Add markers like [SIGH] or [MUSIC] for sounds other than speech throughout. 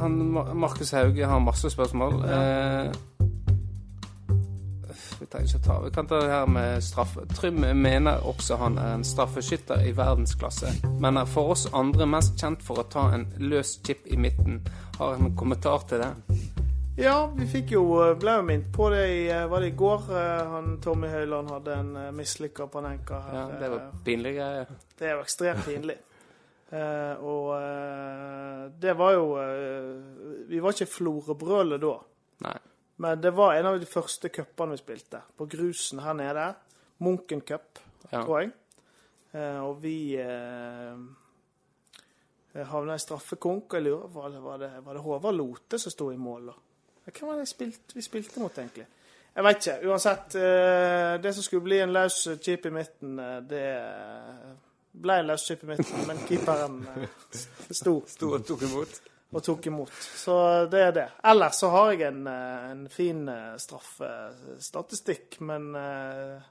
han, Markus Hauge har masse spørsmål. Eh, vi trenger ikke ta Vi kan ta det her med straff. Trym mener også han er en straffeskytter i verdensklasse, men er for oss andre mest kjent for å ta en løs chip i midten. Har en kommentar til det? Ja, vi fikk jo, eh, ble jo minnet på det i eh, Var det i går? eh, Han, Tommy Høiland hadde en mislykka Panenka her. Ja, det var pinlig greie. Ja. Det er jo ekstremt pinlig. Eh, og eh, det var jo eh, Vi var ikke Florebrølet da. Nei. Men det var en av de første cupene vi spilte. På grusen her nede. Munken cup, Ja. tror jeg. Eh, og vi havna i straffekonk. og Jeg lurer, var det, var det, var det Håvard Lote som sto i mål da? Hvem var det jeg spilte, vi spilte mot, egentlig? Jeg veit ikke. Uansett. eh, det som skulle bli en løs chip i midten, det ble en løs chip i midten. Men keeperen eh, sto Sto og tok imot. og tok imot. Så det er det. Ellers så har jeg en, eh, en fin eh, straffestatistikk, men eh,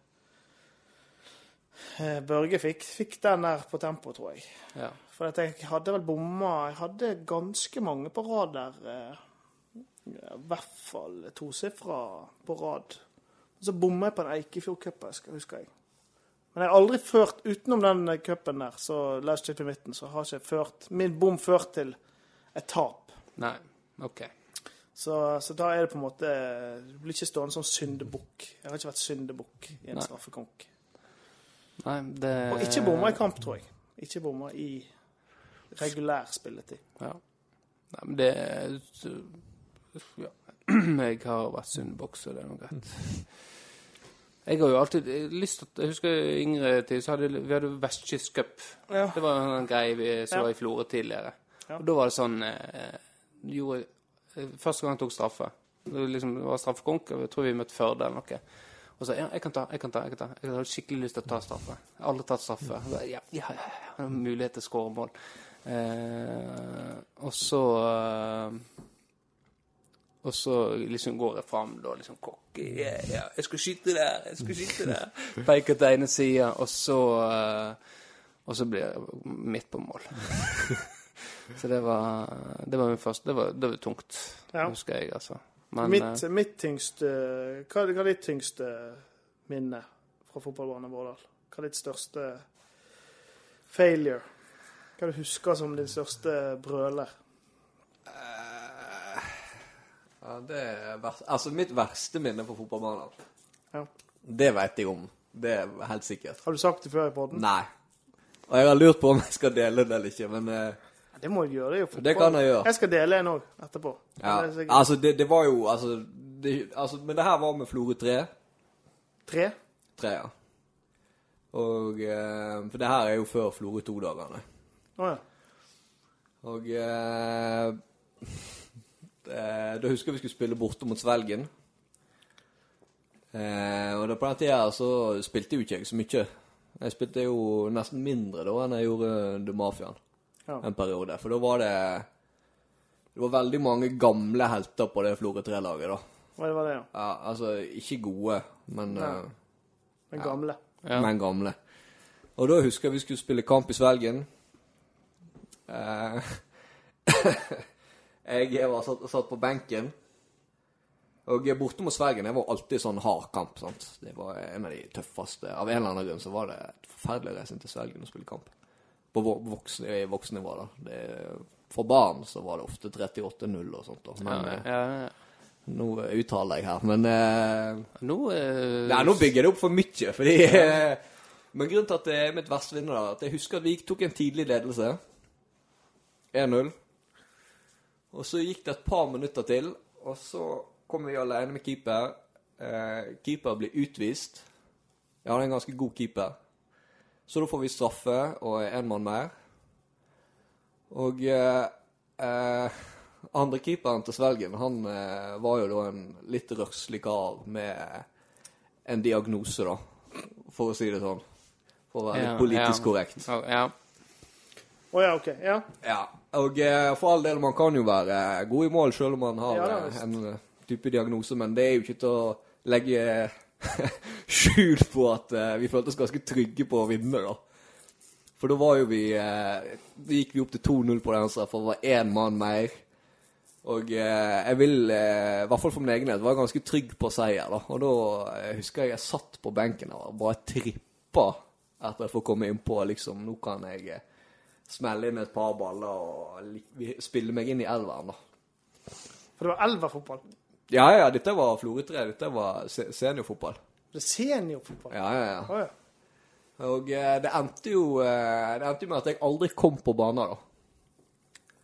eh, Børge fikk, fikk den der på tempo, tror jeg. Ja. For at jeg hadde vel bomma Jeg hadde ganske mange på rad der. Uh, I hvert fall tosifra på rad. Og så bomma jeg på en Eikefjord-cup, husker jeg. Men jeg har aldri ført, utenom den cupen der, så last chip i midten, så har ikke ført min bom ført til et tap. Nei. OK. Så, så da er det på en måte Du blir ikke stående som syndebukk. Jeg har ikke vært syndebukk i en Nei. straffekonk. Nei, det Og ikke bomma i kamp, tror jeg. Ikke bomma i regulær spilletid. Ja. Nei, men det Ja. [CLEARS THROAT] Jeg har vært syndebukk, så det er noe greit. Jeg har jo alltid lyst til Jeg husker yngre tid så hadde vi hadde Vestkyst Cup. Ja. Det var en greie vi så Ja. i Florø tidligere. Ja. Og da var det sånn eh, gjorde, Første gang jeg tok straffe. Det liksom, det var straffekonk, og jeg tror vi møtte Førde eller noe. Og så ja, jeg kan ta, jeg kan ta. Jeg kan ta. Jeg har skikkelig lyst til å ta straffe. Jeg har aldri tatt straffe. Ja, ja, ja, ja. Mulighet til å skåre mål. Eh, og så eh, Og så liksom går jeg fram da, liksom cocky. Yeah, yeah, jeg skal skyte der, jeg skal skyte der. [LAUGHS] Peker til ene sida, og så eh, Og så blir jeg midt på mål. [LAUGHS] så det var Det var min første Det var, det var tungt, Ja. husker jeg, altså. Men mitt, eh, mitt tyngste hva, hva er ditt tyngste minne fra fotballbanen Vårdal? Hva er ditt største failure? Hva du husker som din største brøler? Ja, det er vers Altså, mitt verste minne på fotballbanen, Ja. det vet jeg om. Det er helt sikkert. Har du sagt det før i podden? Nei. Og jeg har lurt på om jeg skal dele det eller ikke, men Ja, Det må du gjøre. Det er jo fotball. Det kan jeg gjøre. Jeg skal dele en òg etterpå. ja. Det Altså, det, det var jo Altså, det, altså Men det her var med Florø 3. tre. Tre, ja. Og eh, For det her er jo før Florø 2-dagene. Å ja. Og eh, eh, Da husker jeg vi skulle spille borte mot Svelgen. Eh, og da på den tida så spilte jo ikke jeg så mye. Jeg spilte jo nesten mindre da enn jeg gjorde The Mafiaen Ja. en periode. For da var det Det var veldig mange gamle helter på det Florø 3-laget, da. Hva var det, ja? Ja, altså ikke gode, men eh, Den gamle. Ja. men gamle. Og da husker jeg vi skulle spille kamp i Svelgen. Eh, [LAUGHS] jeg var satt, satt på benken. Og borte mot Sverige det var alltid sånn hard kamp. sant? Det var en av de tøffeste. Av en eller annen grunn så var det et forferdelig å reise til Sverige og spille kamp. På vo- voksne, voksennivå, da. Det, for barn så var det ofte 38-0 og sånt. da. Men ja, eh, ja, ja. nå uttaler jeg her. Men eh, Nå eh, Nei, nå bygger det opp for mye, fordi eh, Men grunnen til at det er mitt verste vinner, da, at jeg husker at vi tok en tidlig ledelse. 1-0. Og så gikk det et par minutter til, og så kom vi alene med keeper. Eh, keeper blir utvist. Jeg hadde en ganske god keeper. Så da får vi straffe og en mann mer. Og eh, eh, andre keeperen til Svelgen, han eh, var jo da en litt rørslig kar med en diagnose, da. For å si det sånn. For å være litt politisk korrekt. Ja, ja. Å ja, OK. Ja. Ja. Og eh, for all del, man kan jo være god i mål selv om man har Ja eh, en eh, type diagnose, men det er jo ikke til å legge [LAUGHS] skjul på at vi følte oss ganske trygge på å vinne, da. For da var jo vi Da gikk vi opp til 2-0 på den, så for det var én mann mer. Og jeg vil, i hvert fall for min egen del, være ganske trygg på seier. da. Og da jeg husker jeg jeg satt på benken og bare trippa etter å få komme innpå. Liksom, nå kan jeg smelle inn et par baller og spille meg inn i elveren. da. For det var elverfotball. Ja, ja, dette var Florø 3. Dette var seniorfotball. Det er seniorfotball. Ja, ja, ja. Oh, ja. Og eh, det endte jo eh, Det endte jo med at jeg aldri kom på banen, da.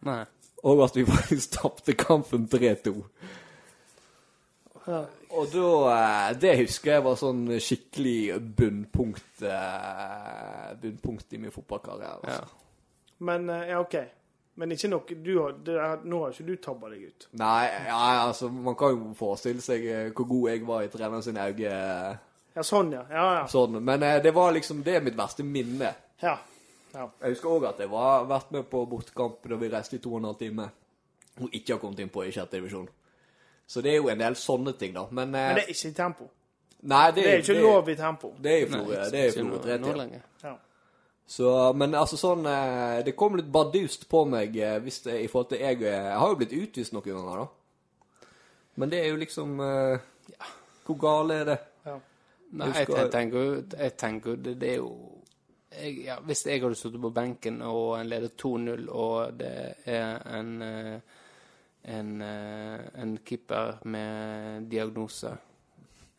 Nei. Og at vi [LAUGHS] faktisk tapte kampen 3-2. Ja. Og da eh, Det husker jeg var sånn skikkelig bunnpunkt Bunnpunkt i min fotballkarriere. Ja. Men eh, ja, OK. Men ikke nok, du har, det er, Nå har ikke du tabba deg ut. Nei, ja, altså Man kan jo forestille seg eh, hvor god jeg var i treneren sin øyne. eh, Ja, sånn, ja. Ja, ja. Sånn. Men det var liksom Det er mitt verste minne. ja. ja. Jeg husker òg at jeg var vært med på bortekamp da vi reiste i to og en halv time og ikke har kommet inn på i sjette divisjon. Så det er jo en del sånne ting, da. Men, Men det er ikke i tempo. Nei, det, Det er ikke lov i tempo. Det er i Florø. Det er Så, men altså sånn eh, Det kom litt bardust på meg eh, hvis det, i forhold til jeg eh, Jeg har jo blitt utvist noen ganger, da. Men det er jo liksom ja, Hvor gale er det? Ja. Nei, Jeg jeg, tenker jo Jeg tenker det, det er jo jeg, ja, Hvis jeg hadde sittet på benken og en leder 2-0, og det er en eh, en, eh, en keeper med diagnose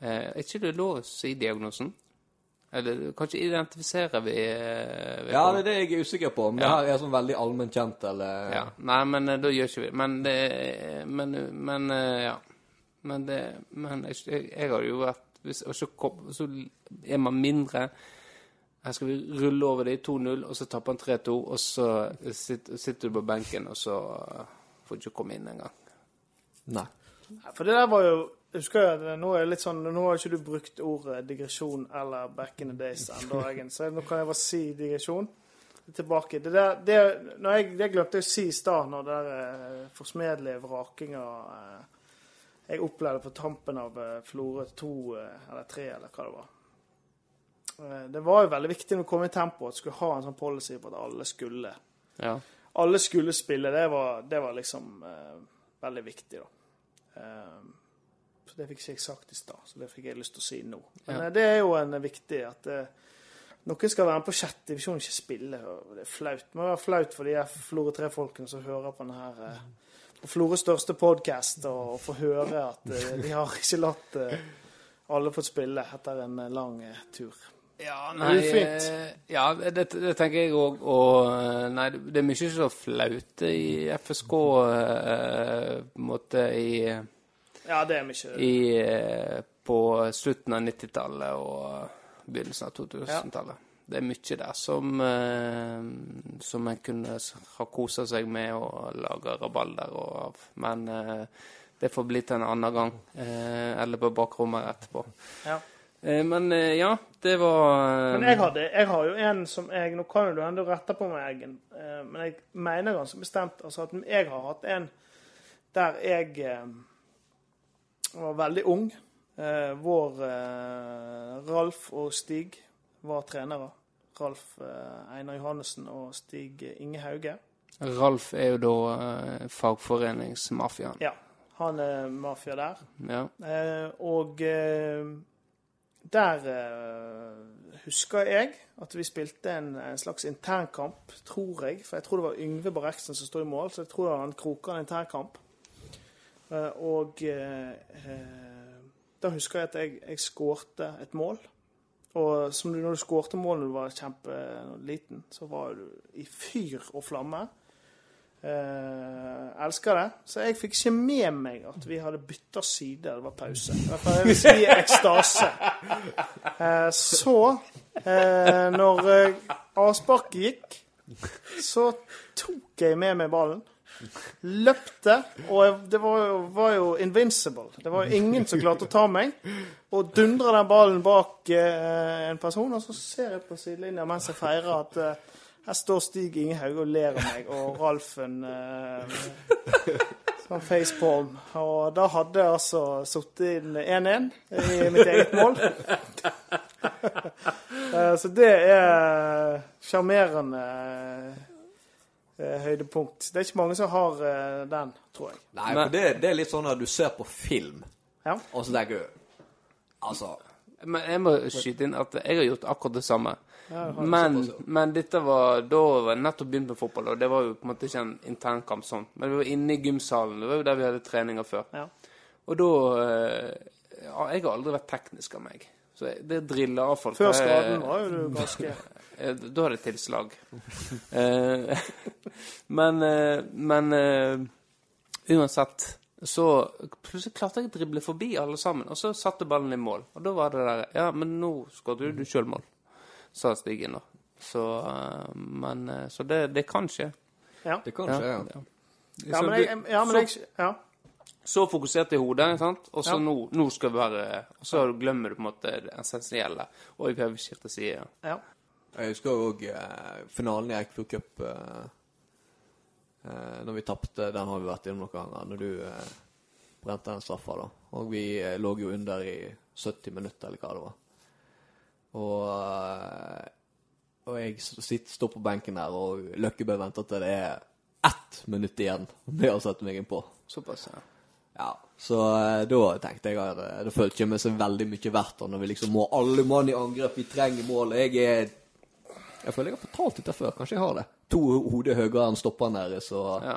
eh, Er ikke det lov å si diagnosen? Eller kanskje identifiserer vi eh, Ja, det er det jeg er usikker på. Om det her er sånn veldig allment kjent, eller Ja. Nei, men eh, da gjør ikke vi. Men det Men, men eh, ja. Men det Men jeg, jeg, jeg har jo vært hvis, og så, kom, så er man mindre Her skal vi rulle over det i 2-0, og så tapper han 3-2, og så sitter, sitter du på benken, og så får du ikke komme inn engang. Nei. For det der var jo jeg husker jeg, Nå er litt sånn, nå har ikke du brukt ordet digresjon eller back in the days [LAUGHS] ennå, så nå kan jeg bare si digresjon. Tilbake. Det der, det, jeg, det glemte jeg å si i stad, når det der eh, forsmedelige vrakinga eh, jeg opplevde på tampen av eh, Florø 2 eh, eller 3, eller hva det var. Eh, det var jo veldig viktig når vi kom i tempo at vi skulle ha en sånn policy på at alle skulle Ja. alle skulle spille. Det var, det var liksom eh, veldig viktig, da. Så det fikk ikke jeg sagt i stad, så det fikk jeg lyst til å si nå. Men Ja. eh, det er jo en viktig at eh, noen skal være med på sjette divisjon ikke spille. Det er flaut. Det må være flaut for de Florø 3-folkene som hører på denne her eh, på Florøs største podkast, og få høre at de har [LAUGHS] ikke latt alle fått spille etter en lang tur. Ja, nei, Ja, det, det tenker jeg òg. Og nei, det er mye så flaut i FSK på en måte i Ja, det er mye. i, eh, på slutten av 90-tallet og begynnelsen av 2000-tallet. Det er mye der som, eh, som en kunne ha kosa seg med og laga rabalder og av. Men eh, det får bli til en annen gang. Eller på bakrommet etterpå. Ja. Men ja, det var Men jeg, hadde, jeg har jo en som jeg Nå kan jo du enda rette på meg, men jeg mener ganske bestemt altså at jeg har hatt en der jeg eh, var veldig ung. Eh, vår eh, Ralf og Stig var trenere. Ralf eh, Einar Johannessen og Stig Inge Hauge. Ralf er jo da eh, fagforeningsmafiaen. Ja, han er mafia der. Ja. Eh, og der husker jeg at vi spilte en, en slags internkamp, tror jeg. For jeg tror det var Yngve Barreksen som sto i mål, så jeg tror han kroka en internkamp. Eh, og eh, da husker jeg at jeg, jeg skårte et mål. Og som du, når du skårte mål når du var kjempeliten, så var du i fyr og flamme. Eh, elsker det. Så jeg fikk ikke med meg at vi hadde bytta side. Det var pause. Jeg vil si ekstase. Eh, så, eh, når eh, avsparket gikk, så tok jeg med meg ballen. Løpte, og det var jo, var jo invincible. Det var jo ingen som klarte å ta meg. Og dundra den ballen bak eh, en person, og så ser jeg på sidelinja mens jeg feirer at eh, her står Stig Ingehaug og ler av meg, og Ralfen eh, sånn facepalm. Og da hadde jeg altså sittet inn 1-1 i mitt eget mål. Eh, så det er sjarmerende høydepunkt. Det er ikke mange som har eh, den, tror jeg. Nei, Men- for det, det er litt sånn at du ser på film, Ja. og så tenker du Altså Men jeg må skyte inn at jeg har gjort akkurat det samme. Ja, det Men, men dette var Da var jeg nettopp begynt med fotball, og det var jo på en måte ikke en internkamp sånn. Men vi var inne i gymsalen. Det var jo der vi hadde treninger før. Ja. Og da eh, ja, Jeg har aldri vært teknisk av meg. Så jeg- det driller av folk. Før skaden var jo du ganske [LAUGHS] Eh, Da hadde jeg tilslag. [LAUGHS] Eh, men eh, men uansett så plutselig klarte jeg å drible forbi alle sammen, og så satte ballen i mål. Og da var det der Ja, men nå skåret du sjøl mål, sa Stig Inner. Så Men Så det, det kan skje. Ja. Det kan skje, ja. Ja, ja men du- jeg, ja, men jeg ja. Så fokusert i hodet, sant? og så Ja. nå, nå skal vi være Og så glemmer du på en måte det essensielle. Og vi har skiftet side. ja. Jeg husker òg eh, finalen i Eikfjord Cup. Eh, eh, når vi tapte, den har vi vært innom noen ganger. Når du eh, brente den straffa, da. Og vi eh, lå jo under i 70 minutter, eller hva det var. Og, eh, og jeg sitter, står på benken der, og Løkkebø venter til det er ett minutt igjen med å sette meg innpå. Såpass, ja. Ja, så eh, da tenkte jeg at eh, det føltes ikke meg så veldig mye verdt når vi liksom må alle mann i angrep, vi trenger mål. Jeg er Jeg føler jeg har fortalt dette før, kanskje jeg har det. To hoder høyere enn stopperen deres, så ja.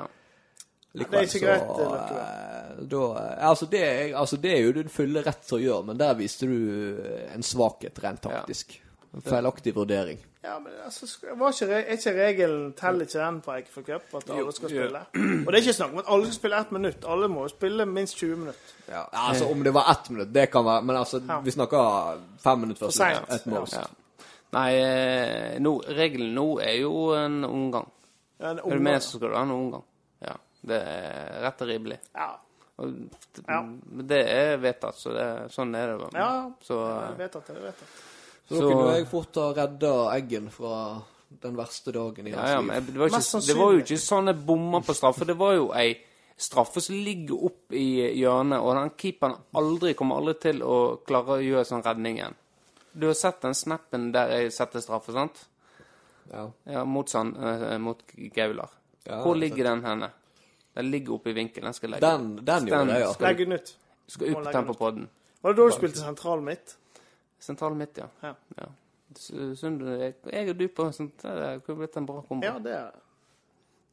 likevel så greit, eh, da, altså, det, altså, det er jo din fulle rett til å gjøre, men der viste du en svakhet rent taktisk. En feilaktig vurdering. Ja, men altså, var ikke, er ikke regelen Teller ikke den på Eikefjord Cup? At alle skal spille? Og det er ikke snakk om at alle skal spille ett minutt. Alle må spille minst 20 minutter. Ja, altså Om det var ett minutt, det kan være Men altså, Ja. vi snakker fem minutter først. For sent. Et most. Ja. Nei, no, regelen nå er jo en omgang. Ja, en Er du med, så skal du ha en omgang. Ja. Det er rett og rimelig. Ja. Og det, Ja. Det er vedtatt, så det, sånn er det. Ja, Så, det er vedtatt, det er vedtatt. Så da kunne jeg fort ha redda Eggen fra den verste dagen i hans ja, liv. det var, ikke, det var jo ikke sånn jeg bomma på straffe. Det var jo ei straffe som ligger opp i hjørnet, og den keeperen aldri kommer aldri til å klare å gjøre sånn redning igjen. Du har sett den snappen der jeg setter straffe, sant? Ja. Ja, mot, Sand, eh, mot Gaular. Ja, Hvor ligger den henne? Den ligger oppe i vinkelen. Den skal legge Den, den gjorde jeg, ja. Legg den ut. skal opp den. Var det da du spilte sentral midt? Sentral midt, ja. Ja. ja. S- Synd jeg, og du på sånt, det kunne blitt en bra kombo. Ja, det er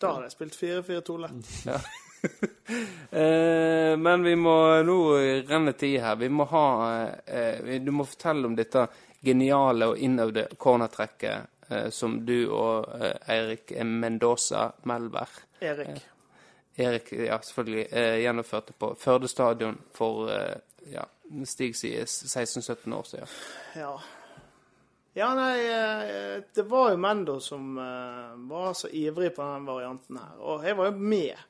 Da hadde jeg spilt 4-4-2 lett. [LAUGHS] Ja. [LAUGHS] eh, men vi må nå renne tid her. Vi må ha eh, Du må fortelle om dette geniale og innøvde cornertrekket eh, som du og eh, Eirik Mendoza Melvær Erik. Erik, ja, selvfølgelig, eh, gjennomførte på Førde stadion for eh, ja, Stig sier 16-17 år siden. Ja. Ja, nei, eh, det var jo Mendo som eh, var så ivrig på den varianten her. Og jeg var jo med.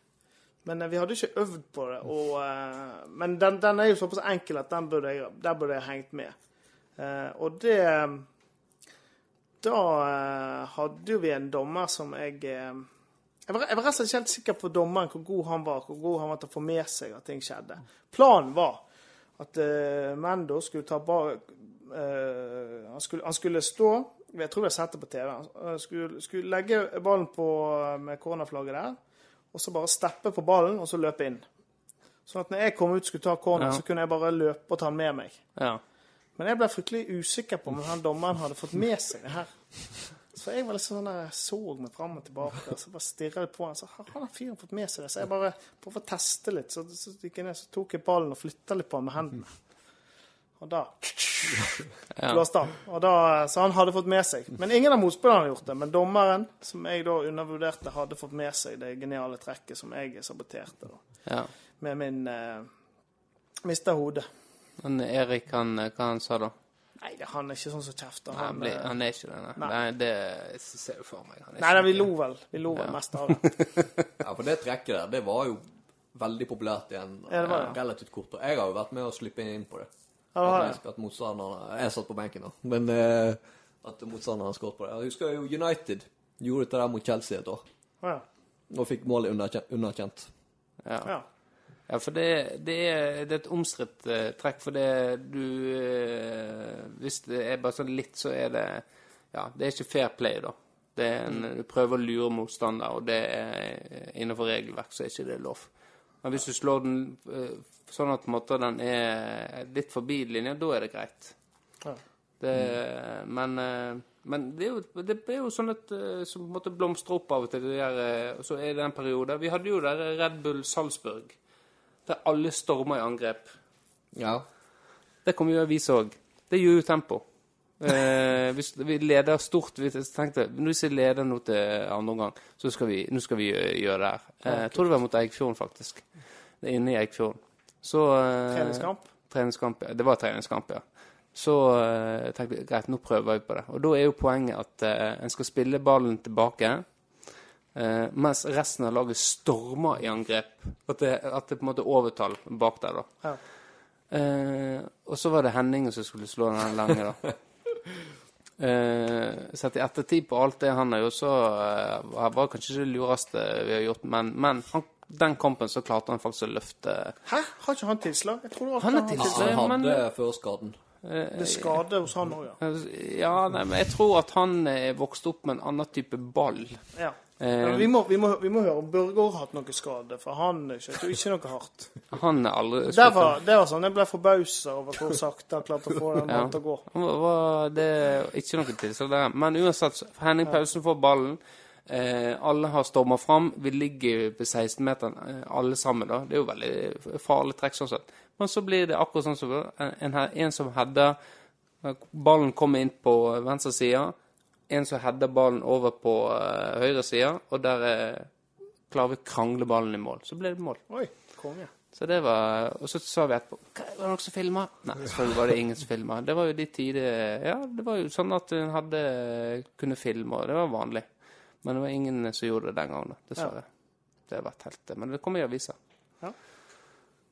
Men eh, vi hadde ikke øvd på det. Og, men den, den er jo såpass enkel at den burde jeg, der burde jeg hengt med. Og det Da hadde vi en dommer som jeg jeg var, jeg var rett og slett ikke helt sikker på dommeren, hvor god han var, hvor god han var til å få med seg at ting skjedde. Planen var at uh, Mendo skulle ta bak eh, han, skulle, han skulle stå Jeg tror jeg har sett det på TV. Han skulle, skulle legge ballen på med cornerflagget der, og så bare steppe på ballen og så løpe inn. Sånn at når jeg kom ut og skulle ta corner, Ja. så kunne jeg bare løpe og ta den med meg. Ja. Men jeg ble fryktelig usikker på om han dommeren hadde fått med seg det her. Så jeg var litt sånn der, så meg fram og tilbake, og så bare stirret jeg på han. Så har han fyren fått med seg det? Så jeg bare prøvde å teste litt. Så, så jeg ned, så tok jeg ballen og flytta litt på han med hendene. Og da blåste han. Og da, så han hadde fått med seg. Men ingen av motspillerne hadde gjort det. Men dommeren, som jeg da undervurderte, hadde fått med seg det geniale trekket som jeg saboterte. da. ja. Med min eh, Mista hodet. Men Erik, han, eh, hva han sa da? Nei, det, han er ikke sånn som kjefter. Han, Han, eh, han er ikke det, nei. Nei. Det, Det ser jeg for meg. Han er Nei, nei, vi lo vel. Vi lo vel Ja. mest av det. [LAUGHS] Ja, for det trekket der, det var jo veldig populært igjen. Ja, det var det. Relativt kort. Og jeg har jo vært med å slippe inn på det. Ja, det har At, at motstanderne Jeg satt på benken, da. Men eh, at motstanderne skåret på det. Jeg husker jo United gjorde dette der mot Chelsea et år. Ja. Og fikk målet underkjent. underkjent. Ja. ja. Ja, for det, det, er, det er et omstridt eh, trekk, for det du eh, Hvis det er bare sånn litt, så er det Ja, det er ikke fair play, da. Det er en, Du prøver å lure motstander, og det er innenfor regelverk, så er ikke det lov. Men hvis du slår den eh, sånn at måte, den er litt forbi linja, da er det greit. Ja. Det, men, eh, men det er jo, det er jo sånn at eh, som på en måte blomstrer opp av og til. Det der, eh, og så er det en periode Vi hadde jo der Red Bull Salzburg, der alle stormer i angrep. Ja. Det kommer jo vi òg. Det gjør jo tempo. [LAUGHS] Eh, hvis vi leder stort vi tenkte, Hvis jeg leder nå til andre omgang, så skal vi, nå skal vi gjøre det her. Eh, jeg tror det var mot Eikfjorden, faktisk. Det er inne i Eikfjorden. Så eh, Treningskamp. Treningskamp, ja. Det var treningskamp, ja. Så eh, tenkte jeg greit, nå prøver vi på det. Og da er jo poenget at eh, en skal spille ballen tilbake, eh, mens resten av laget stormer i angrep. At det, at det på en måte er overtall bak der, da. Ja. Eh, og så var det Henning som skulle slå den lange, da. [LAUGHS] Eh, sett i ettertid på alt det han har gjort, så uh, var kanskje ikke det lureste vi har gjort, men, men han, den kampen så klarte han faktisk å løfte Hæ? Har ikke han tilslag? Jeg tror Han er alltid tilslag. Han men- før skaden. Det er skade hos han òg, ja. Ja, nei, men jeg tror at han er vokst opp med en annen type ball. ja. Eh, vi, må, vi, må, vi må høre om Burger har hatt noe skade, for han skjøt jo ikke noe hardt. [LAUGHS] Han er aldri Det var, det var sånn jeg ble forbausa over hvor sakte han klarte å få den Ja. til å gå. Det er ikke noe tilslag der. Men uansett, Henning Pausen får ballen. Eh, alle har storma fram. Vi ligger på 16-meteren, eh, alle sammen. da. Det er jo veldig farlig trekk sånn sett. Men så blir det akkurat sånn som en, en, en som header Ballen kommer inn på venstre side. En som header ballen over på uh, høyre side, og der uh, å krangle ballen i mål. Så ble det mål. Oi, konge. Så det var, Og så sa vi etterpå Var det noen som filma? Nei, selvfølgelig var det ingen som filma. Det var jo de tider Ja, det var jo sånn at en hadde kunne filme, og det var vanlig. Men det var ingen som gjorde det den gangen, dessverre. Det har vært helt Men det kommer i avisa. Ja.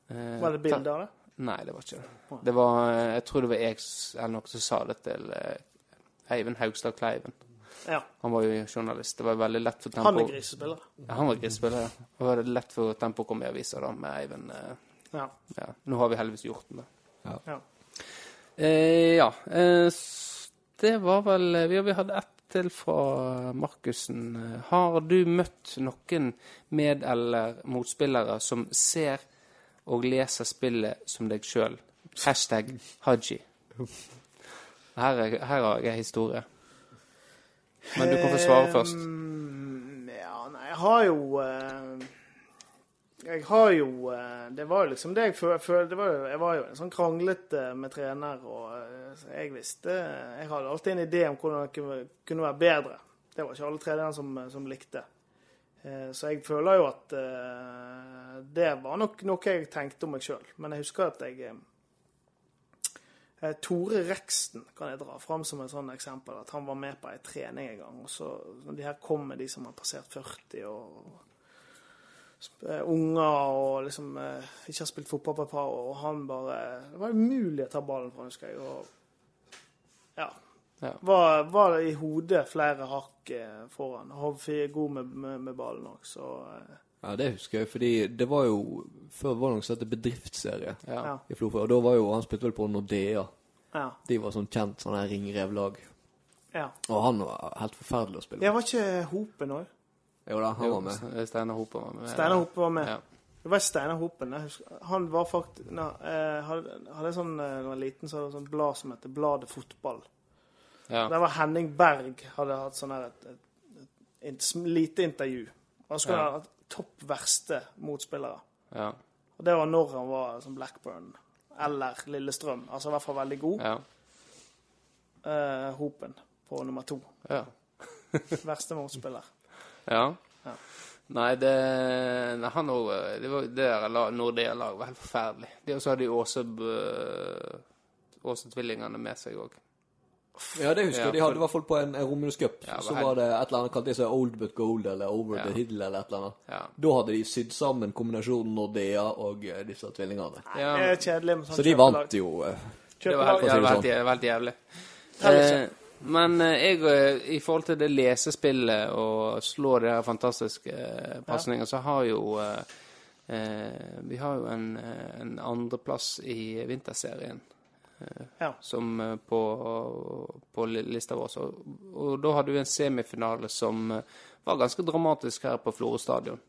Eh, Var det bilde av det? Nei, det var ikke det. Det var Jeg tror det var jeg eller noen som sa det til eh, Eivind Haugstad Kleiven. Ja. Han var jo journalist. Det var veldig lett for Han er grisespiller. Ja, han var grisespiller, ja. Det var lett for Tempo å komme i avisa da med Eivind. eh, Ja. ja. Nå har vi heldigvis gjort den, da. ja. Eh, ja. Eh, det var vel Vi, vi hadde ett til fra Markussen. Eh, Har du møtt noen med- eller motspillere som ser og leser spillet som deg sjøl? Hashtag Haji. [LAUGHS] Her, er, her har jeg historie. Men du kan få svare først. Ja, nei, jeg har jo eh, Jeg har jo eh, Det var jo liksom det jeg følte Jeg var jo en sånn kranglete med trener, og eh, jeg visste Jeg hadde alltid en idé om hvordan det kunne- være bedre. Det var ikke alle trenerne som, som likte. Eh, Så jeg føler jo at eh, det var nok noe jeg tenkte om meg sjøl. Men jeg husker at jeg eh, Eh, Tore Reksten kan jeg dra fram som et sånt eksempel. At han var med på ei trening en gang. Og så de her kom med de som har passert 40 og eh, unger og liksom eh, ikke har spilt fotball på et par år, og han bare Det var umulig å ta ballen fra, husker jeg. Og ja. Ja. Var, var i hodet flere hakk eh, foran. Hovfi er god med, med, med ballen òg, så eh, Ja, det husker jeg, fordi det var jo Før var det noe som het bedriftsserie Ja. i Florø, og da var jo Han spilte vel på Nordea. Ja. De var sånn kjent sånn her ringrevlag. ja. Og han var helt forferdelig å spille. Det var ikke Hopen òg. Jo da, han var med. Jo, Steinar Hopen var med. Steinar Hope var med. Ja. Det var Steinar Hopen. Jeg husker, han var faktisk nei, eh, hadde, hadde sånn, eh, når jeg var liten, så hadde sånn blad som heter Bladet Fotball. Ja. Der var Henning Berg hadde hatt sånn her et, et, et, et lite intervju. Og så skulle Ja. han ha topp verste motspillere. Ja. Og det var når han var som Blackburn eller Lillestrøm. Altså i hvert fall veldig god. Ja. Uh, Hopen på nummer to. ja. [LAUGHS] Verste motspiller. Ja. Ja. Nei, det nei, han òg Det var det der Nordea-laget var helt forferdelig. De også hadde jo Åse Åse-tvillingene med seg òg. Ja, det husker Ja, jeg. De hadde i hvert fall på en, en Romulus Cup. Ja, så var det et eller annet kalt de seg Old But Gold eller Over Ja. the Hill eller et eller annet. Ja. Da hadde de sydd sammen kombinasjonen Nordea og eh, disse tvillingene. Ja, Det er kjedelig med sånn Så de vant jo. eh, Det var helt, det var helt, jævlig. Eh, men jeg, i forhold til det lesespillet og slå de her fantastiske pasningene, så har jo eh, Vi har jo en, en andreplass i vinterserien. Ja. som eh, på, på lista vår. Og, og da hadde vi en semifinale som eh, var ganske dramatisk her på Florø stadion.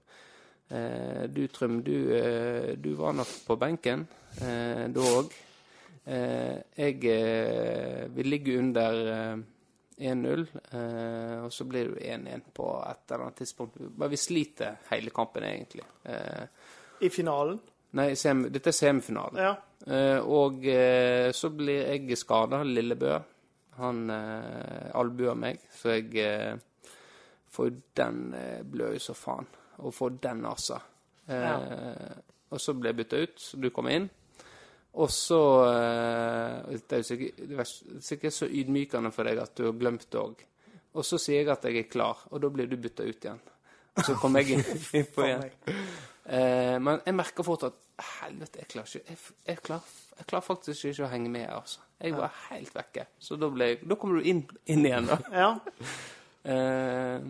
Eh, du, Trym, du, eh, du var nok på benken eh, da òg. Eh, jeg Vi ligger under eh, 1-0, eh, og så blir det 1-1 på et eller annet tidspunkt. Men vi sliter hele kampen, egentlig. Eh, I finalen. nei, sem, dette er semifinalen. Ja. Og så blir jeg skada, Lillebø. Han albuer meg, så jeg får den blør jo så faen. Og får den, altså. Eh, Og så ble jeg bytta ut, så du kom inn. Og så eh, Det er jo sikkert, det er sikkert så ydmykende for deg at du har glemt det òg. Og så sier jeg at jeg er klar, og da blir du bytta ut igjen. Og så kom jeg inn, [LAUGHS] inn på [LAUGHS] For igjen. Eh, men jeg merker fort at helvete, jeg klarer ikke Jeg, jeg, klarer, jeg klarer faktisk ikke å henge med. altså. Jeg var helt vekke. Så da, ble jeg, da kommer du inn, inn igjen, da. Ja. [LAUGHS] Eh,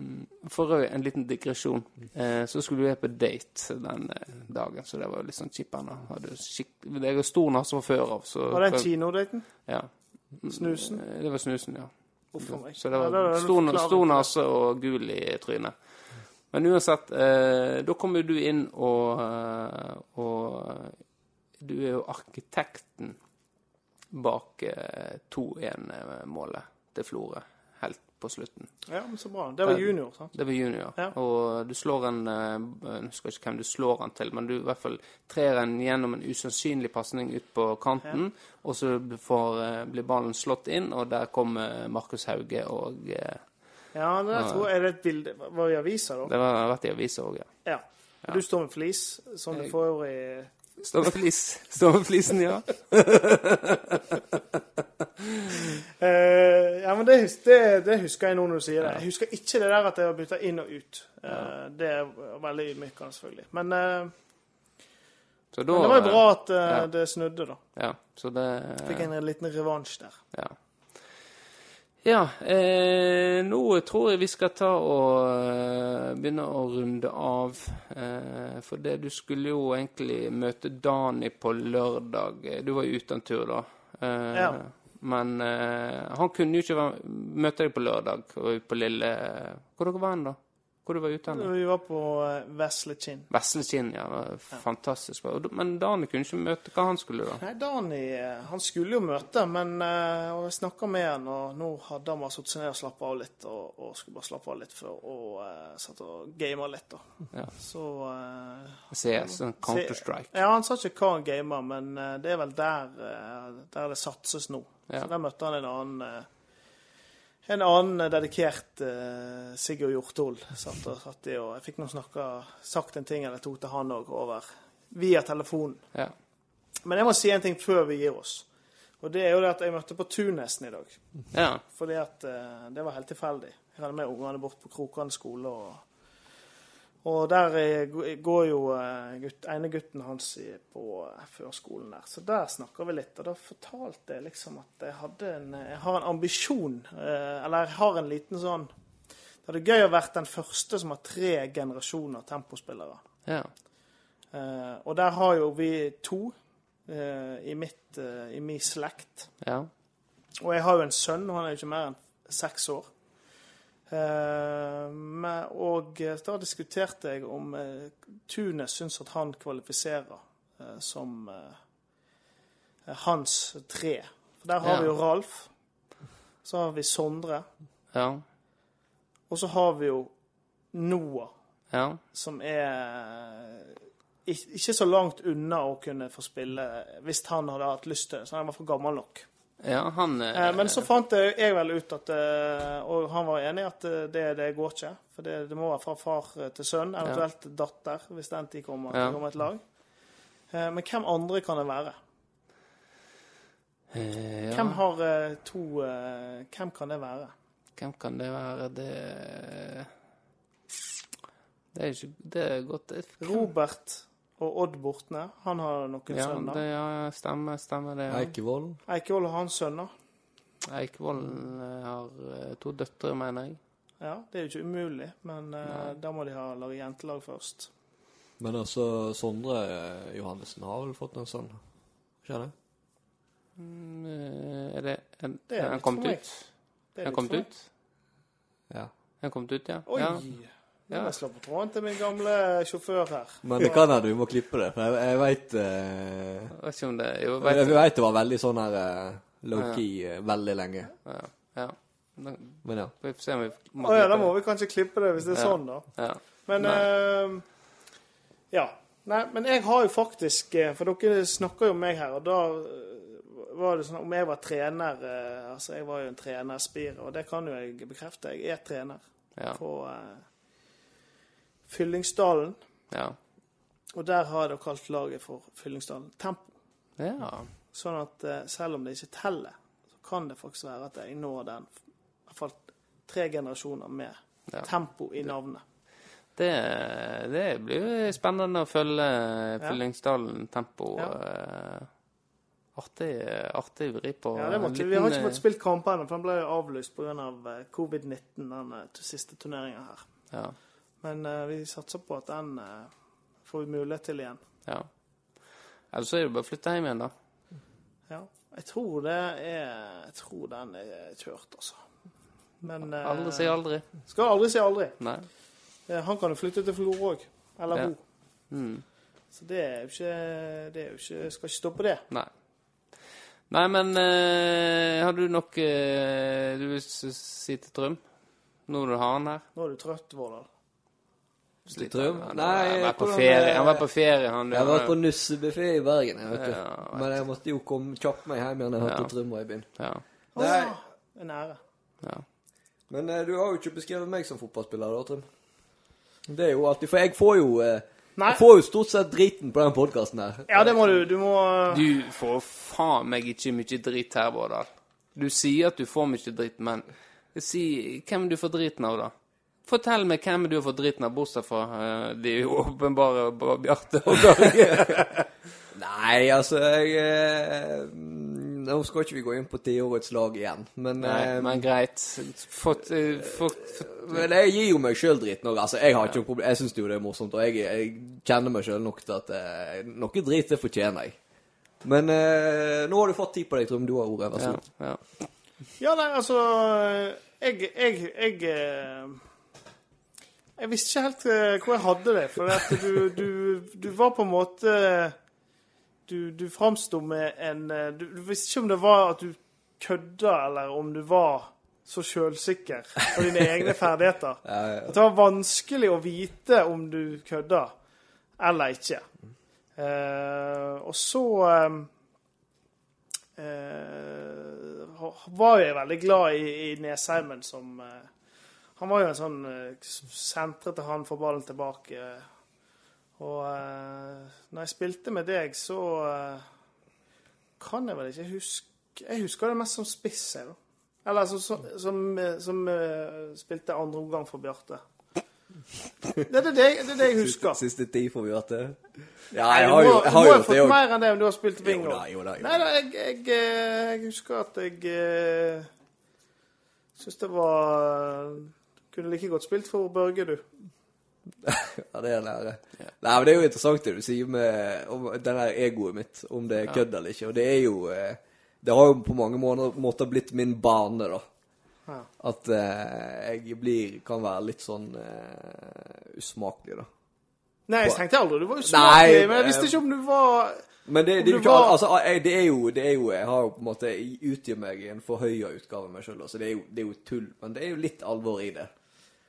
for øvrig, en liten digresjon. Eh, så skulle vi på date den eh, dagen, så det var jo litt sånn kjipt. Jeg har stor nese fra før av, så Var det en kinodaten? Ja. Snusen? Eh, Det var snusen, ja. Uff. Så det Ja, var er stor, stor på nese og gul i trynet. Men uansett, eh, da kommer du inn, og, eh, og du er jo arkitekten bak eh, 2-1-målet til Florø helt på slutten. Ja, men så bra. Det var junior, sant? Det var junior, Ja. og du slår en eh, Jeg husker ikke hvem du slår han til, men du i hvert fall trer en gjennom en usannsynlig pasning ut på kanten, og så får, eh, blir ballen slått inn, og der kommer Markus Hauge og eh, Ja, det jeg tror jeg er det et bilde Var det i avisa, da? Det har vært i avisa òg, ja. Ja. Du står med flis, som du får i Står med flis. [LAUGHS] Står med flisen, ja. uh, [LAUGHS] ja, men det, det, det husker jeg nå når du sier det. Jeg husker ikke det der at jeg var bytta inn og ut. Eh, Det er veldig ydmykende, selvfølgelig. Men, uh, Så da, men det var jo bra at uh, ja. det snudde, da. Ja, så det Fikk en liten revansj der. Ja. Ja, eh, nå tror jeg vi skal ta og eh, begynne å runde av. Eh, for det du skulle jo egentlig møte Dani på lørdag. Du var jo ute en tur da. Eh, Ja. Men eh, han kunne jo ikke møte deg på lørdag på Lille Hvor dere var dere da? Hvor du var henne? Vi var på Veslekinn. Vesle Kinn. Vesle Kinn, ja. Fantastisk. bra. Men Dani kunne ikke møte hva han skulle, da. Nei, Dani eh, han skulle jo møte, men uh, jeg snakka med han, og nå hadde han bare satt seg ned og slappa av litt, og, og skulle bare slappe av litt før, og uh, satt og gama litt, da. Ja. Så uh, CS, Counter-Strike. Ja, han sa ikke hva han gamer, men uh, det er vel der, uh, der det satses nå. Ja. Så der møtte han en annen eh, en annen dedikert eh, Sigurd Hjorthol Satt og, satt i, og jeg fikk nå snakka, sagt en ting eller to til han òg over via telefonen. Ja. Men jeg må si en ting før vi gir oss. Og det er jo det at jeg møtte på Tunesten i dag. ja. Fordi at eh, det var helt tilfeldig. Jeg hadde med ungene bort på Krokan skole. Og, og der eh, går jo eh, gutt, ene gutten hans på eh, førskolen der. Så der snakker vi litt. Og da fortalte jeg liksom at jeg, en, jeg har en ambisjon. eller jeg har en liten sånn Det hadde gøy å vært den første som har tre generasjoner tempospillere. ja. Og der har jo vi to i, mitt, i min slekt. ja. Og jeg har jo en sønn, og han er jo ikke mer enn seks år. Eh, og eh, da diskuterte jeg om eh, Tunes syns at han kvalifiserer som hans tre. For der har Ja. vi jo Ralf. Så har vi Sondre. Ja. Og så har vi jo Noah, Ja. som er ikke så langt unna å kunne få spille hvis han hadde hatt lyst til det. Så han var for gammel nok. Ja, han eh, Eh, Men så fant jeg vel ut at eh, Og han var enig i at eh, det, det går ikke. For det, det må være fra far eh, til sønn, eventuelt datter, hvis den tid kommer Ja. kommer et lag. Eh, Men hvem andre kan det være? eh, ja. Hvem har eh, to eh, Hvem kan det være? Hvem kan det være? Det Det er ikke Det er godt er- Robert og Odd Bortne. Han har noen Ja, sønner. det ja, stemmer, stemmer det. Ja. Eikevold. Eikevold har han sønner. Eikvoll eh, har eh, to døtre, mener jeg. Ja, det er jo ikke umulig, men eh, da må de ha lage jentelag først. Men altså, Sondre Johannessen har vel fått en sønn? Ikke det? Mm, Er det en, Det er litt for meg. ut? Det Er er han litt kommet for- ut? Ja. Er han kommet ut, ja? Oi! ja. Nå må jeg slå på tråden til min gamle sjåfør her. Men det kan hende du må klippe det, for jeg, jeg veit uh, Jeg vet ikke om det Jo, Jeg vet vet det var veldig sånn her eh, low-key eh, veldig lenge. Ja. ja. Men ja. får se om vi må Å ja, da må vi kanskje klippe det hvis det er Ja. sånn, da. Ja. Men eh, Ja. Nei, men jeg har jo faktisk eh, For dere snakker jo om meg her, og da eh, var det sånn Om jeg var trener eh, Altså, jeg var jo en trenerspire, og det kan jo jeg bekrefte. Jeg er trener Ja. på eh, Fyllingsdalen. Ja. Og der har jeg da kalt laget for Fyllingsdalen Tempo. ja. Sånn at eh, selv om det ikke teller, så kan det faktisk være at jeg når den i hvert fall tre generasjoner med Ja. tempo i navnet. Det, det blir spennende å følge Fyllingsdalen tempo. Ja. eh, Artig, artig vri på Ja, det måtte, liten, vi har ikke fått spilt kamper ennå, for den ble jo avlyst pga. Av covid-19, den eh, siste turneringa her. eh, Ja. Men uh, vi satser på at den uh, får vi mulighet til igjen. ja. Ellers så er det bare å flytte hjem igjen, da. Ja. Jeg tror det er Jeg tror den er kjørt, altså. Men uh, Aldri si aldri. Skal aldri si aldri. Nei. Han kan jo flytte til Florø òg. Eller Ja. hun. Mm. Så det er jo ikke Det er jo ikke Skal ikke stoppe det. Nei. Nei, men eh, har du nok eh, du vil si til Trym? Nå du har han her? Nå er du trøtt, Vårdal. Sliter han? Nei, han var på ferie. eh, Han var på ferie, han. Jeg var på nussebuffé i Bergen, jeg, vet du. Ja, vet Men jeg måtte jo komme kjappe meg hjem igjen. Jeg hørte Ja. Trym var i byen. Ja. Det er. En ære. ja. Men eh, du har jo ikke beskrevet meg som fotballspiller, da, Trym. Det er jo alltid For jeg får jo eh, Nei. Jeg får jo stort sett driten på den podkasten her. Ja, det må du. Du må Du får faen meg ikke mye dritt her, Bårdal. Du sier at du får mye dritt, men si hvem du får driten av, da. Fortell meg hvem du har fått dritten av, bortsett fra eh, de åpenbare Bjarte og Børge. [LAUGHS] Nei, altså jeg eh, Nå skal ikke vi gå inn på tiårets lag igjen, men Nei, eh, men greit. Fått, Men jeg gir jo meg sjøl dritt nå. Altså, jeg har ikke noe problem. Jeg syns jo det er morsomt, og jeg, jeg kjenner meg sjøl nok til at eh, noe drit, det fortjener jeg. Men eh, nå har du fått tid på deg, Trym. Du har ordet. Vær så ja, god. ja. Ja, nei, altså Jeg Jeg, jeg, jeg visste ikke helt eh, hvor jeg hadde det. For at du, du, du var på en måte Du, du framsto med en eh, du, du visste ikke om det var at du kødda, eller om du var så sjølsikker på dine egne ferdigheter. At det var vanskelig å vite om du kødda eller ikke. Uh, og så um, uh, var jeg veldig glad i, i Nesheimen som eh, Han var jo en sånn uh, sentrete han får ballen tilbake. Og eh, når jeg spilte med deg, så eh, kan jeg vel ikke huske Jeg husker det mest som spiss, jeg, da. Eller som, som, som, eh, som eh, spilte andre omgang for Bjarte. Det er det, det, er det jeg husker. Siste tid for Bjarte? Ja, jeg har jo, jeg har må, jo, du må ha fått mer enn det om du har spilt wing òg. Nei da. jeg, jeg, eh, jeg husker at jeg eh, syns det var Kunne like godt spilt for Børge, du. Ja, det er nære. Ja. Nei, men det er jo interessant det du sier med om den der egoet mitt, om det er kødd eller ikke. Og det er jo eh, Det har jo på mange måter, blitt min bane, da. Ja. At eh, jeg blir Kan være litt sånn eh, usmakelig, da. Nei, jeg tenkte aldri du var Nei, men jeg visste eh, ikke om du var Men det, det er jo ikke var- Altså, jeg, det er jo Det er jo Jeg har jo på en måte utgitt meg i en forhøya utgave av meg sjøl, så det er, jo, det er jo tull. Men det er jo litt alvor i det.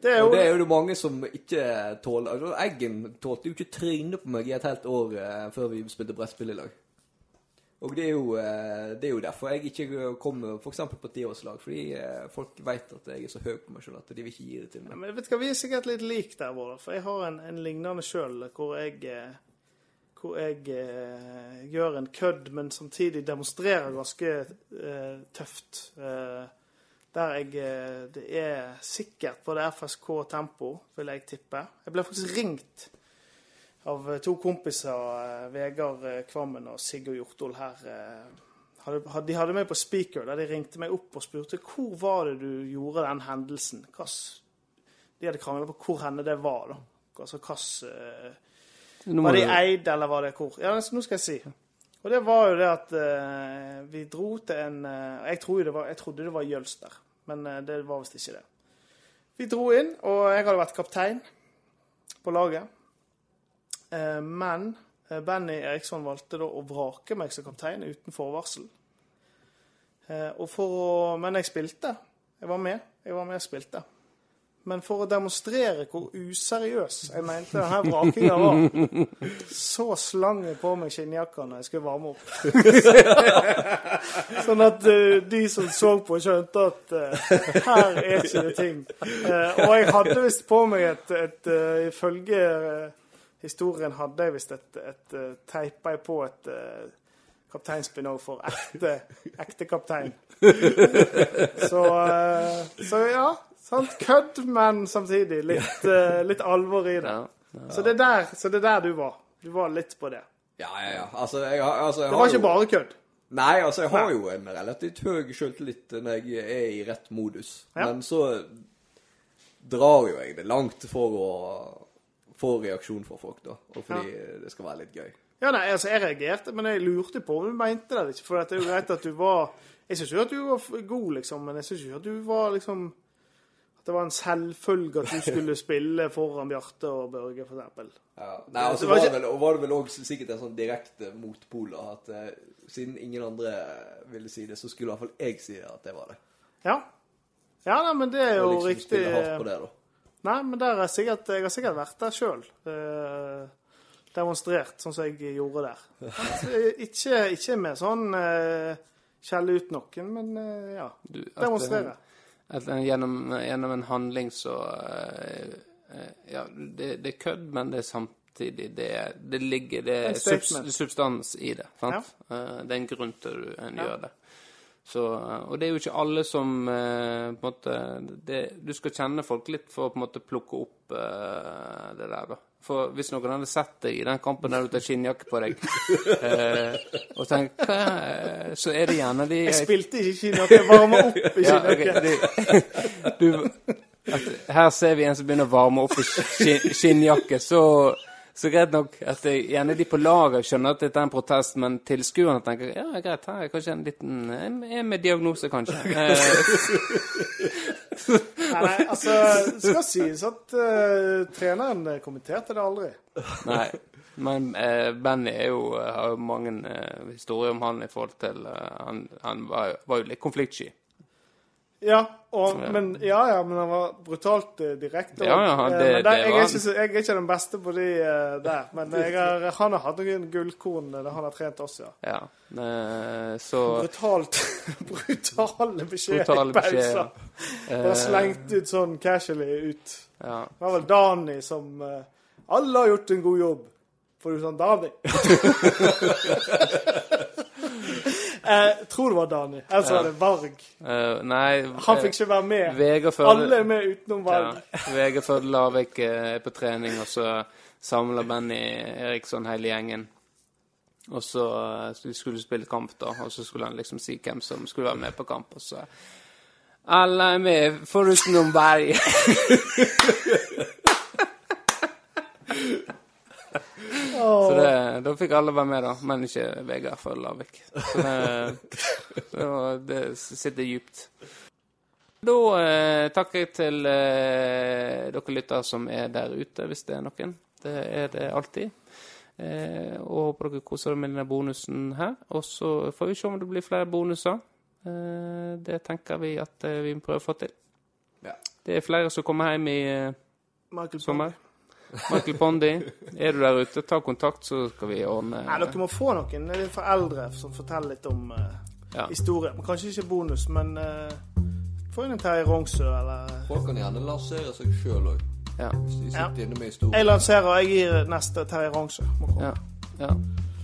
Det er jo, Og det er jo det mange som ikke tåler altså, Eggen tålte jo ikke trynet på meg i et helt år eh, før vi spilte brettspill i lag. Og det er jo, eh, det er jo derfor jeg ikke kommer f.eks. på tiårslag. Fordi eh, folk vet at jeg er så høy på meg sjøl at de vil ikke gi det til Ja, meg. men vet du hva, Vi er sikkert litt like der, Bård. For jeg har en, en lignende sjøl, hvor jeg eh, hvor jeg eh, gjør en kødd, men samtidig demonstrerer ganske eh, tøft. Eh, der jeg eh, Det er sikkert både FSK og Tempo, vil jeg tippe. Jeg ble faktisk ringt av eh, to kompiser, eh, Vegard Kvammen og Sigurd Hjortol her. de hadde meg på speaker, der de ringte meg opp og spurte hvor var det du gjorde den hendelsen. De hadde krangla på hvor henne det var. da. Altså må Var det i Eid, eller var det hvor? Ja, nå skal jeg si. Og det var jo det at uh, vi dro til en uh, jeg, tror det var, jeg trodde det var Jølster, men eh, det var visst ikke det. Vi dro inn, og jeg hadde vært kaptein på laget. Eh, men eh, Benny Eriksson valgte da å vrake meg som kaptein uten forvarsel. Og for å, men jeg spilte. Jeg var med. Jeg var med og spilte. Men for å demonstrere hvor useriøs jeg mente denne vrakinga var, så slang jeg på meg skinnjakka når jeg skulle varme opp. [LAUGHS] sånn at uh, de som så på, skjønte at uh, her er ikke det ting. Uh, og jeg hadde visst på meg et, et Ifølge historien hadde jeg visst et, et, teipa jeg på et kapteinspinn òg for ekte, ekte kaptein. så, så ja. Sant? Kødd, men samtidig litt, uh, litt alvor i det. Ja. Så, det er der, så det er der du var. Du var litt på det. Ja, ja, ja. Altså, jeg, har- altså, jeg Det var ikke jo- bare kødd. Nei, altså, jeg har jo en relativt høy selvtillit når jeg er i rett modus. Ja. Men så drar jo jeg det langt for å få reaksjon fra folk, da. Og fordi det skal være litt gøy. Ja, nei, altså, jeg reagerte, men jeg lurte på om du mente det ikke. For det er jo greit at du var Jeg syns jo at du var god, liksom, men jeg syns ikke at du var liksom At det var en selvfølge at du skulle spille foran Bjarte og Børge, for eksempel. Ja. Nei, altså Det var det ikke- vel, var det vel også sikkert en sånn direkte motpol. At uh, siden ingen andre ville si det, så skulle i hvert fall jeg si det, at det var det. Ja. Ja, nei, men det er jo liksom riktig. hardt på det, da. Nei, men der er sikkert, jeg har sikkert vært der sjøl. Eh, demonstrert, sånn som jeg gjorde der. Altså, ikke, ikke med sånn eh, skjelle ut noen, men eh, ja. Du, at, Demonstrere. At, gjennom, gjennom en handling så eh, eh, Ja, det, det er kødd, men det er samtidig Det, det ligger Det er subs, substans i det. Sant? Ja. det er en grunn til at en Ja. gjør det. Så, eh, og det er jo ikke alle som eh, på en måte det, Du skal kjenne folk litt for å på en måte plukke opp eh, det der, da. For hvis noen hadde sett deg i den kampen der du tar skinnjakke på deg, eh, og tenkt hva er- Så er det gjerne de Jeg spilte ikke skinnjakke, jeg varma opp i [LAUGHS] ja, skinnjakke. du, du, her ser vi en som begynner å varme opp i skinn, skinnjakke. Så, så greit nok at jeg, gjerne de på laget skjønner at dette er en protest, men tilskuerne tenker ja, greit, her er kanskje en liten En en med diagnose, kanskje. [LAUGHS] Eh, Nei, [LAUGHS] altså, det skal sies at uh, treneren kommenterte det aldri. nei. Men uh, Benny er jo, har jo mange uh, historier om han i forhold til eh, Han, han var, var jo litt konfliktsky. Ja, og, men, ja, ja, men han var brutalt uh, direkte. Ja, ja, eh, det- men der, jeg, er ikke, jeg er ikke den beste på de uh, der, men har, han har hatt noen gullkorn han har trent oss, ja. Ja. Uh, så Brutalt, [LAUGHS] brutale beskjeder Brutale i beskjeder. Bare slengt ut sånn casually ut. ja. Det var vel Dani som eh, Alle har gjort en god jobb. For du sånn Dani? [LAUGHS] Jeg tror det var Dani. Ellers var det Varg. Uh, nei Han fikk ikke være med. Vegard Alle er med utenom ja, Varg. Vegard Førde Lavik eh, er på trening, og så samler Benny Eriksson hele gjengen. Og så skulle så de skulle spille kamp, da, og så skulle han liksom si hvem som skulle være med på kamp. Og så Alle er med, foruten Berg. [LAUGHS] Så det, da fikk alle være med, da. Men ikke Vegard for Lavik. Så det, [LAUGHS] det sitter djupt. Da eh, takker jeg til eh, dere lyttere som er der ute, hvis det er noen. Det er det alltid. Eh, og håper dere koser dere med denne bonusen her. Og så får vi se om det blir flere bonuser. Eh, det tenker vi at eh, vi må prøve å få til. Ja. Det er flere som kommer hjem i eh, sommer. Michael Pondi, er du der ute, ta kontakt, så skal vi ordne Nei, dere må få noen foreldre som forteller litt om uh, Ja. historie. Kanskje ikke bonus, men uh, få inn en Terje Rongsø, eller Folk kan gjerne lansere seg sjøl òg, Ja. hvis de Ja. sitter inne med historie. Jeg lanserer, og jeg gir neste Terje Rongsø. Ja. Ja.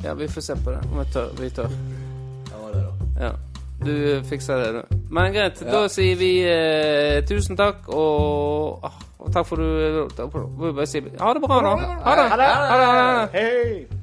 ja, vi får se på det. Om jeg tør. Vi tør. Ja, det da. Ja. Du fikser det, du. Men greit, Ja. da sier vi eh, tusen takk, og, ah, og takk for du takk for, vi bare si, Ha det bra, da. Ha det. Ha det. Ha det. Ha det. Hei!